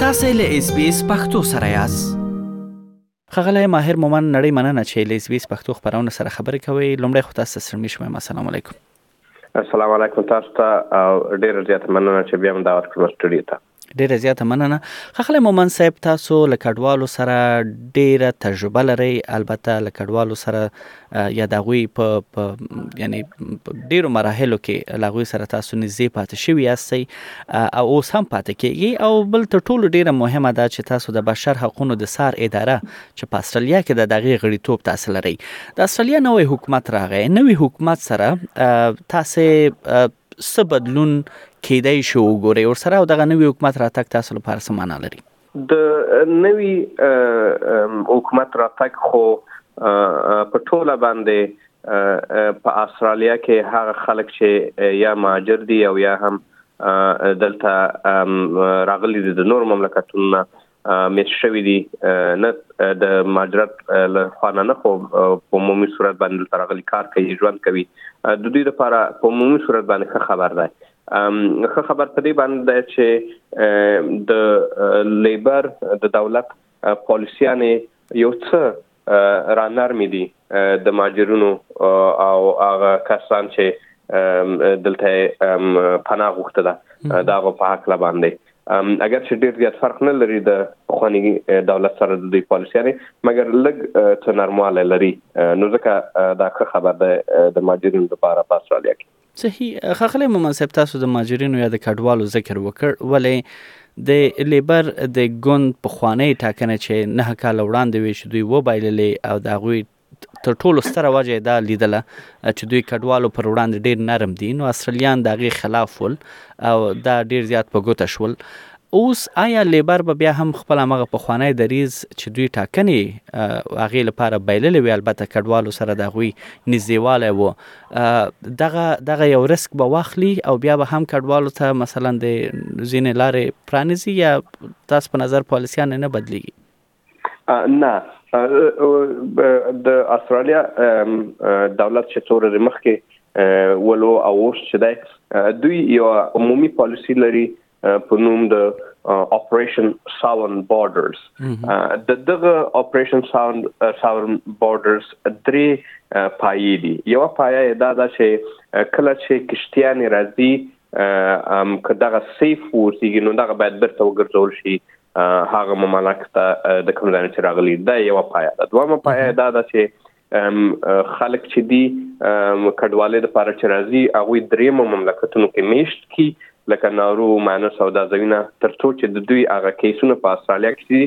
تاسو له اس بي اس پختو سره یاست خغلی ماهر مومن نړۍ مننه چې له اس بي اس پښتو خبرونه سره خبرې کوي لومړی خو تاسو سره مې شوم السلام علیکم السلام علیکم تاسو ته ډیر زیات مننه چې بیا هم دعوت کړم سټډیو ته ډیره زیاته مننه خخلی مومن صاحب تاسو له کډوالو سره ډیره تجربه لرئ البته له کډوالو سره یا د غوي په یعنی ډیرو مراحلو کې له غوي سره تاسو نږدې پاتې شوی یاستئ او اوس هم پاتې کیږي او بل تر ټولو ډیره مهمه ده چې تاسو د بشر حقوقو د سار اداره چې په استرالیا کې د دغه غړیتوب تاسو لرئ د استرالیا نوې حکومت راغی نوې حکومت سره تاسو څه بدلون کیدای شي وګورئ ورسره او دغه نوي حکومت راتګ تاسو لپاره څه معنا لري؟ د نوي حکومت راتګ خو په ټوله باندې په استرالیا کې هغه خلک چې یا مهاجر دي او یا هم دلته راغلي دي د نورو مملکتونو نه میس شوی دی نه د ماجرات له خوانه نه خو په عمومي صورت باندې ترغلي کار کوي ژوند کوي د دوی لپاره په عمومي صورت باندې ښه خبر ده ښه خبر په دې باندې ده چې د لیبر د دولت پالیسیانه یو څه را نرمې دي د مهاجرونو او هغه کسان چې دلته پناه غوښتله د هغو په حق باندې اگر چې ډیر زیات فرق نه لري د پخواني دولت سره د دوی پالیسیانې مګر لږ څه نرمواله لري نو ځکه دا ښه خبر ده د ماجرینو لپاره په استرالیا کې صحیح ښاغلی مومن صاحب تاسو د ماجرینو یا د کډوالو ذکر وکړ ولې د لیبر د ګوند په خوانی ټاکنه چې نه کال وړاندې وی چې دوی و بایللې او دا غوي تر ټولو ستره وجه دا لیدله چې دوی کډوالو پر وړاندې ډیر نرم دي نو اصليان دا غي خلاف ول او دا ډیر زیات په ګوته شول اوس آیا لیبر به بیا هم خپل هغه په خوانی دریز چې دوی ټاکنې هغه لپاره بایللې وی البته کډوالو سره دا غوي نږدېواله وو دغه دغه یو ریسک به واخلي او بیا به هم کډوالو ته مثلا د ځینې لارې پرانیزي یا تاسو په نظر پالیسیان نه بدلیږي نه د استرالیا دولت چې تور د مخکې ولو او اوس چې دی دوی یو عمومي پالیسی لري په نوم د اپریشن ساون بارډرز د دغه اپریشن ساون ساون بارډرز درې پایې دي یو پایه دا ده چې کله چې کشتیان راځي ام که دغه سیف وسیږي نو دغه باید برته وګرځول شي هغه مملکت د کوم ځای چې راغلي دا یو پایه ده دومره پایه دا ده چې هم خلک چې دي کډوالۍ لپاره چې راځي هغوی درېیمو مملکتونو کې میشت کړي لکه نارو، مانس او دا ځایونه ترڅو چې د دوی هغه کیسونه په استرالیا کې دي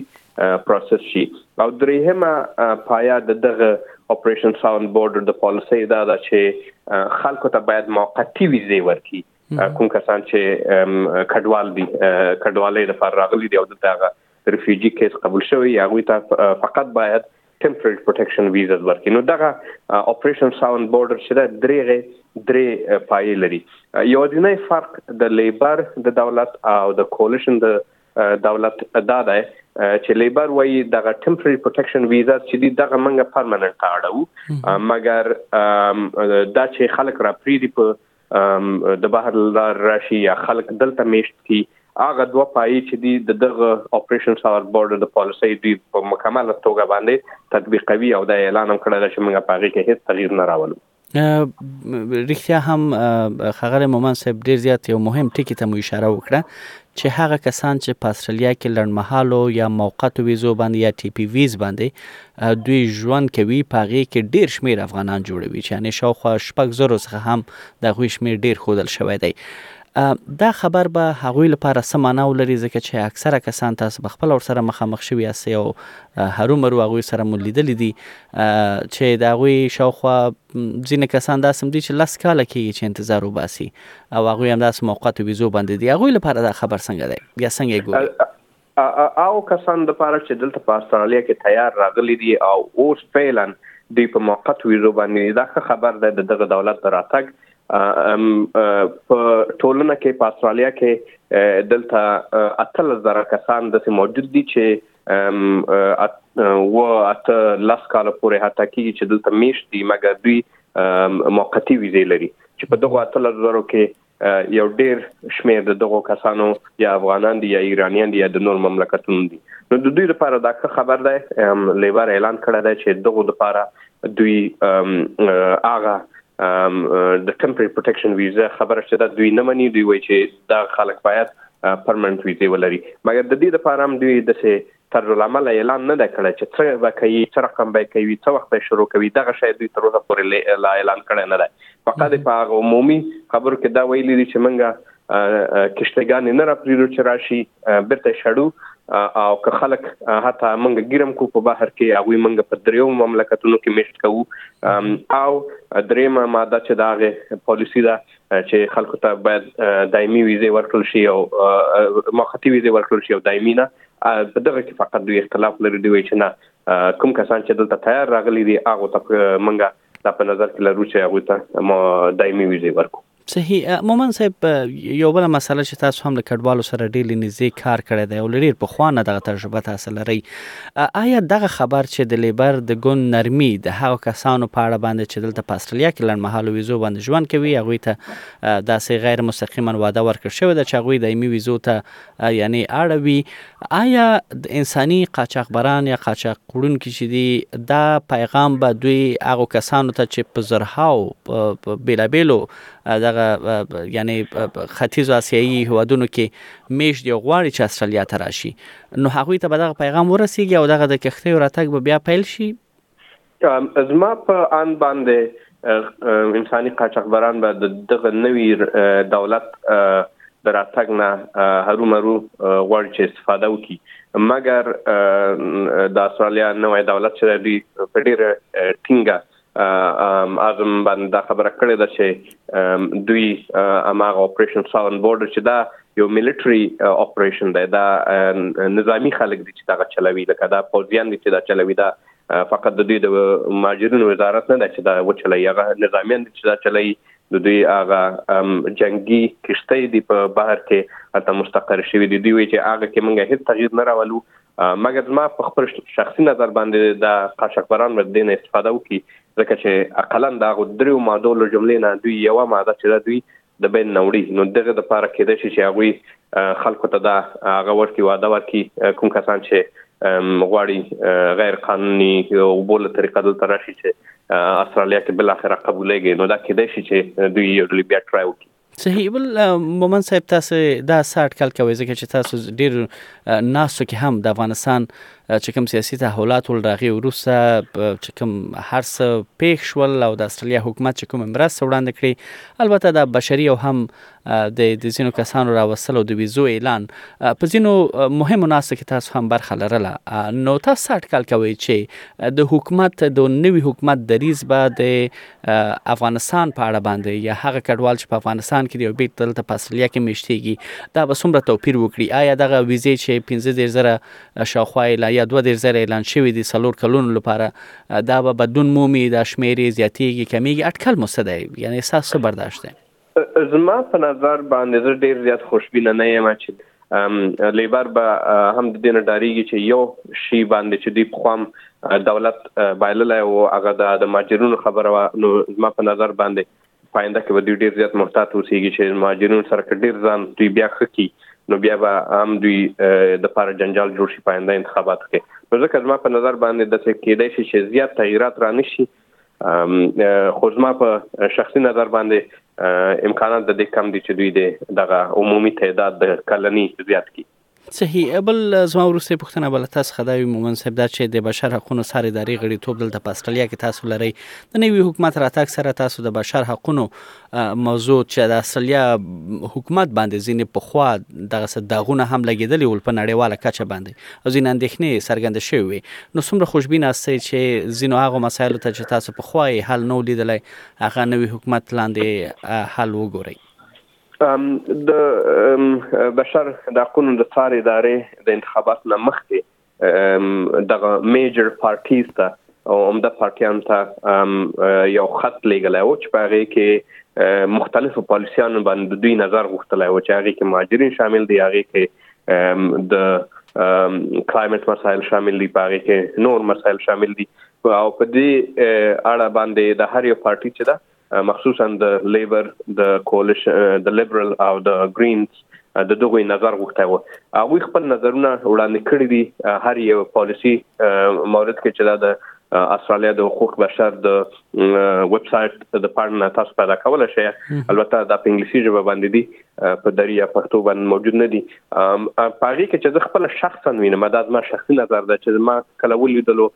پروسس شي او درېیمه پایه د دغه اپریشن ساوند بورډر د پالیسۍ دا ده چې خلکو ته باید موقتی ویزې ورکړي کوم کسان چې کډوال دي کډوالۍ لپاره راغلي دي او دغه ریفیوجي کیس قبول شوی هغه ته فقط باید ټمپرري پروټیکشن ویزاز ورکړي نو دغه اپریشن ساوند بورډر چې ده درېغه درې پایې لري یوازینی فرق د لیبر د دولت او د کولیشن د دولت دا ده چې لیبر وایي دغه ټمپرري پروټیکشن ویزا چې دی دغه منګه پرمننټ اړو مګر دا چې خلک را پریدي په د بهر له لارې راشي یا خلک دلته میشت کړي هغه دوه پایي چې دی د دغه اپریشن ساوت بورډر د پالیسۍ دی په مکمله توګه باندې تطبیقوي او دا اعلان هم کړی چې موږ په هغه کې هیڅ تغییر نه راولو رښتیا هم خغل مومن صاحب ډیر زیات یو مهم ټکی ته مو اشاره وکړه چې هغه کسان چې په استرالیا کې لړمحالو یا موقت ویزو باندې یا ټي پی ویز باندې دوی ژوند کوي په هغې کې ډیر شمیر افغانان جوړوي چې یعنی شاوخوا شپږ زرو څخه هم د هغوی شمیر ډیر ښودل شوی دی دا خبر به هغوی لپاره څه معنا ولري ځکه چې اکثره کسان تاسو به خپل ورسره مخامخ شوي یاست او هرومرو هغوی سره مو لیدلي دي چې د هغوی شاوخوا ځینې کسان داسې هم دي چې لس کاله کېږي چې انتظار وباسي او هغوی همداسې موقتو ویزو باندې دي هغوی لپاره دا خبر څنګه دی یا څنګه یې ګوري هغو کسانو لپاره چې دلته په استرالیا کې تیار راغلي دي او اوس فعلا دوی په موقت ویزو باندې دي دا ښه خبر دی د دغه دولت د راتګ په ټولنه کې په استرالیا کې دلته اتل زره کسان د موجود دي چې و اته لاس کال پورې حتی کیږي چې دلته میشت دي مګر دوی موقتی ویزه لري چې په دغه اتل زرو کې یو ډیر شمیر د دغو کسانو یا افغانان دي یا ایرانیان دي یا د نور مملکتونو دي نو د دوی لپاره دا ښه خبر دی لیبر اعلان کړی دی چې دغه لپاره دوی هغه د ټمپرری پروټیکشن ویزه خبره شته دوی نه مني دوی وایي چې دا خلک باید پرمنټ ویزه ولري مګر د دې لپاره هم دوی د سه طرزالعمل اعلان نه ده کړی چې څه به کوي، څه رقم به یې کوي، څه وخت به یې شروع کوي، دغه شی دوی تر اوسه پورې لا اعلان کړی نه دی. فقط یې په هغه عمومي خبرو کې دا ویلي دي چې موږ کښتیګانې نه راپریږدو چې راشي، بېرته یې شړو او که خلک حتی موږ ګیر هم کوو په بحر کې، هغوی موږ په درېیو مملکتونو کې مېشت کوو او درېیمه ماده چې د هغې پالیسي ده چې خلکو ته باید دایمي ویزې ورکړل شي او موقتي ویزې ورکړل شي او دایمي نه. په دغه کې فقط دوی اختلاف لري دوی چې نه کوم کسان چې دلته تیار راغلي دي هغه ته منګه دا په نظر کې لرو چې هغه ته مو دایمي ویزه ورکو صحیح مومن صاحب یو بل مسله چې تاسو هم له کډوالو سره ډېر نږدې کار کړی دی او لري په خوانه دغه تجربه تاسو لري آیا دغه خبر چې د لیبر د ګوند نرمي د هغو کسانو په اړه باندې چې دلته په استرالیا کې لړمحالو ویزو باندې ژوند کوي هغه ته داسې غیر مستقیما وعده ورکړ شوې ده چې هغه دایمي ویزو ته یعنې اړه وي آیا انساني قاچاقبران یا قاچاق وړونکي چې دي دا پیغام به دوی هغه کسانو ته چې په زرهاو بیلابیلو دغه یعنی ختیځ آسیایي هوادونو کې میش دی غواړي چې استرالیا ته راشي نو هغه ته به دغه پیغام ورسیږي او دغه د کښتۍ راتګ به بیا پیل شي زما په اند باندې انساني قاچاقبران به د دغه نوي دولت د راتګ نه هرومرو غواړي چې استفاده وکړي مګر د استرالیا نوی دولت چې دی په ډیره ټینګه اعظم باندې دا خبره کړې ده چې دوی اماغه اپریشن ساون بورډر چې دا یو ملټری اپریشن دی دا نظامی خلک دي چې دا چلوي لکه دا پوځیان دي چې دا چلوي دا فقط د دوی د ماجرونو وزارت نه دی چې دا وچلوي هغه نظامیان دي چې دا چلوي د دوی هغه جنگي کشته دي په بهر کې هلته مستقر شوی دي دوی وایي چې هغه کې موږ هیڅ تغییر نه راولو مګر زما په خپل شخصي نظر باندې دا قاشقبران ور دینه استفاده وکي ځکه چې اقلا دا غو درو ماده له جملې نه دوی یو ماده چې دوی د بین نه وړي نو دغه د پاره کېدای شي چې هغوی خلکو ته دا هغه ورکړي وعده ورکړي کوم کسان چې غواړي غیر قانوني اوبو له طریقه دلته راشي چې استرالیا کې بل اخره قبولېږي نو دا کېدای شي چې دوی یو ډول بیا ټرای وکړي صحیح بل مومن صاحب تاسو دا ساټ کال کوي ځکه چې تاسو ډیر ناسو کې هم د افغانستان چې کوم سیاسي تحولات ول راغي وروسته چې کوم هر څه پیښ شول او د استرالیا حکومت چې کوم مرسته وړاندې کړې البته د بشري او هم د د زینو کسانو راوستل او د ویزو اعلان په زینو مهمو ناستو کې تاسو هم برخه لرله نو تاسو اټکل کوي چې د حکومت د نوي حکومت دریز به د افغانستان په اړه باندې یا هغه کډوال چې په افغانستان کې دی او بیت دلته په استرالیا کې میشتيږي دا به څومره توپیر وکړي آیا دغه ویزه چې 15000 شاوخوا یې لا یا دوه دېرش زره اعلان شوي دي، څلور کلونو لپاره دا به بدلون مومي، دا شمېر یې زیاتېږي، کمېږي، اټکل مو څه دی؟ یعنې ستاسو څه برداشت دی؟ زما په نظر باندې زه ډېر زیات خوشبینه نه یم چې لیبر به هم د دې نه ډارېږي چې یو شي باندې چې دوی پخوا هم دولت بایللی و هغه د مهاجرینو خبره وه، نو زما په نظر باندې په آینده کې به دوی ډیر زیات محتاط اوسیږي چې مهاجرینو سره که ډیر ځان دوی بیا ښه کی نو بیا به هم دوی د پاره جنجال جوړ شي په آینده انتخاباتو کې نو ځکه زما په نظر باندې د څه کېدای شي چې زیات تغیرات را نشي خو زما په شخصي نظر باندې امکانات د دې کم دي چې دوی د دغه عمومي تعداد د کلنی زیات کی صحیح بل زما وروسته پوښتنه بل تاسو خدا وي مومن صاحب دا چې د بشر حقوقو سر اداري غړي توپ دلته په استرالیا کې تاسو لري د نوي حکومت راتګ سره تاسو د بشر حقوقو موضوع چې د استرالیا حکومت باندې ځینې په خوا دغه څه دغونه هم لګیدلې ول په نړیواله کچه باندې او ځینې اندېښنې څرګند شوې وي نو څومره خوشبین استئ چې ځینو هغه مسایلو ته چې تاسو په خوا یې حل نو لیدلای هغه نوي حکومت لاندې حل وګورئ د بشر د حقونو د څار ادارې د انتخاباتو نه مخکې دغه میجر پارټیز ته او عمده پارټیانو ته یو خط لیږلی و چې په هغې کې مختلفو پالیسیانو باندې دوی نظر غوښتلی و چې هغه کې مهاجرین شامل دي هغه کې د کلایمټ مسایل شامل دي په هغه کې نور مسایل شامل دي او په دې اړه باندې د هر یو پارټي چې دا مخصوصاً د لیبر د کولیشن د لیبرل او د ګرینز د دغوی نظر غوښتی و هغوی خپل نظرونه وړاندې کړي دي هر یو پالیسی مورد کې چې دا د استرالیا د حقوق بشر د ویب سایټ د پاڼې نه تاسو پیدا کولای شئ البته دا په انګلیسي ژبه باندې دي په دری یا پښتو باندې موجود نه دي په هغه کې چې زه خپل شخصا وینم دا زما شخصي نظر ده چې ما کله ولیدلو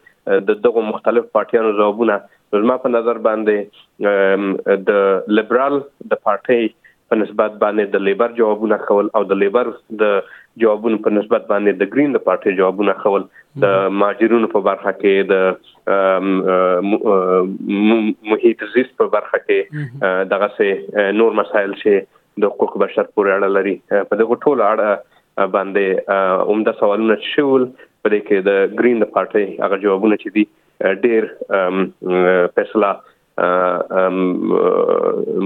د دغه مختلف پارټیانو ځوابونه زما په نظر باندې د لیبرال د پارټۍ په نسبت باندې د لیبر جوابونه خول او د لیبر د جوابونو په نسبت باندې د ګرین د پارټۍ جوابونه خول د ماجرونو په برخه کې د محیط زیست په برخه کې دغه سه نور مسایل چې د حقوق بشر پورې اړه لري په دغه ټولو اړه باندې عمده سوالونه شول په دې کې د ګرین د پارټۍ هغه جوابونه چې دي ډیر فیصله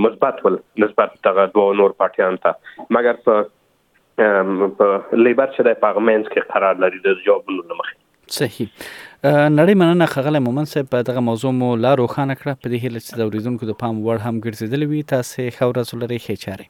مثبت ول نسبت دغه دوه نور پارټیان ته مګر په په لیبر چې د پارلمان کې قرار لري د جوابونو لمخې صحیح نړۍ مننه خغل مومن صاحب په دغه موضوع مو لا روښانه کړه په دې هیله چې د اوریدونکو د پام وړ هم ګرځیدلی وي تاسو خورز لري خې چاره